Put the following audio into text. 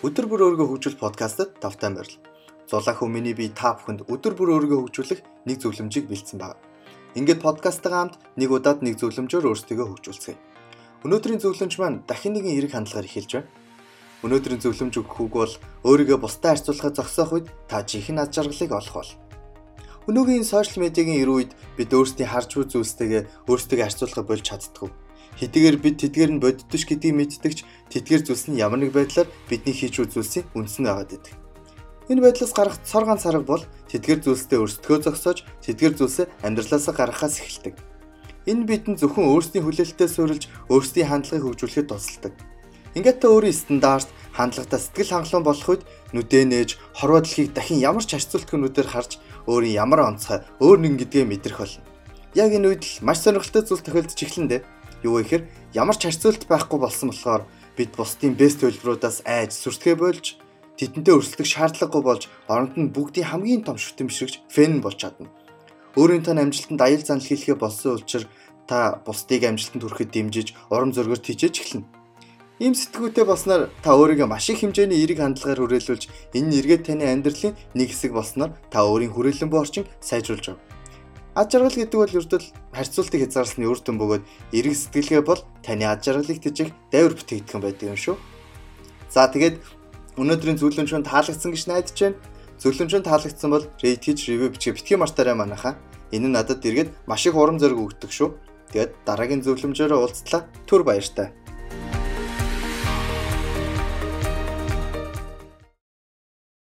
Өдөр бүр өөрийгөө хөгжүүл подкастт тавтай морил. Зулаах өмнөний би та бүхэнд өдөр бүр өөрийгөө хөгжүүлэх нэг зөвлөмжийг бэлдсэн байна. Ингээд подкасттайгаа хамт нэг удаад нэг зөвлөмжөөр өөрсдөө хөгжүүлцгээе. Өнөөдрийн зөвлөмж маань дахин нэгэн эрэг хандлагаар эхэлж байна. Өнөөдрийн зөвлөмж өгөх үг бол өөрийгөө бусдад харьцуулахад зогсоох үед та жинхэнэ ад жаргалыг олох бол. Өнөөгийн сошиал медиагийн эр үед бид өөрсдийн харж буй зүйлстэйгээ өөрсдөө харьцуулахад болж чаддгүй Хэдийгээр бид тэдгээр нь боддош гэдгийг мэддэгч тэдгээр зүйлс нь ямар нэг байдлаар бидний хийж зүйлсийн үндэс нь байгаад байдаг. Энэ байдлаас гарах цор ганц арга бол тэдгээр зүйлстэй өөрсдөө зогсоож тэдгээр зүйлсээ амьдралаасаа гаргахаас эхэлдэг. Энэ бидэнд зөвхөн өөрсдийн хүлээлттэй суурилж өөрсдийн хандлагыг хөгжүүлэхэд тусалдаг. Ингээд та өөрийн стандарт хандлагатай сэтгэл хангалуун болох үед нүдээ нээж хорвоо дэлхийг дахин ямар ч харьцуултгнуудаар харж өөрийн ямар онцгой өөр нэгэн гэдгээ мэдрэх болно. Яг энэ үед л маш сонирхолтой зүйл тохиолдож эхлэн дээ. Юу гэхээр ямар ч харьцуулт байхгүй болсон болохоор бид бусдын бэст төлбөрүүдээс айж сүртгэе болж тэдэнтэй өрсөлдөх шаардлагагүй болж оронд нь бүгдийн хамгийн том шүтэмжшигч фэн болж чадна. Өөрийн тань амжилтанд аял занал хийлгээ болсон учраас та бусдыг амжилтанд хүрэхэд дэмжиж урам зоригоор тийжэж эхэлнэ. Ийм сэтгүүтэй болсноор та өөрийгөө маш их хэмжээний эерэг хандлагаар хүрээлүүлж энэ эргээд таны амьдралын нэг хэсэг болсноор та өөрийн хүрээлэн буй орчин сайжруулж байгаа. Ад жаргал гэдэг бол ердөө харьцуултыг хязгаарласны үр дүн бөгөөд эрэг сэтгэлгээ бол таны ад жаргалыг тэжих дайвар бүтээгдэхүүн байдаг юм шүү. За тэгээд өнөөдрийн зөвлөмжөнд таалагдсан гэж найдаж байна. Зөвлөмжөнд таалагдсан бол rate хийж review бичгээ битгий мартаарай манайхаа. Энэ нь надад эргээд маш их урам зориг өгдөг шүү. Тэгээд дараагийн зөвлөмжөөрөө уулзтлаа. Түр баяртай.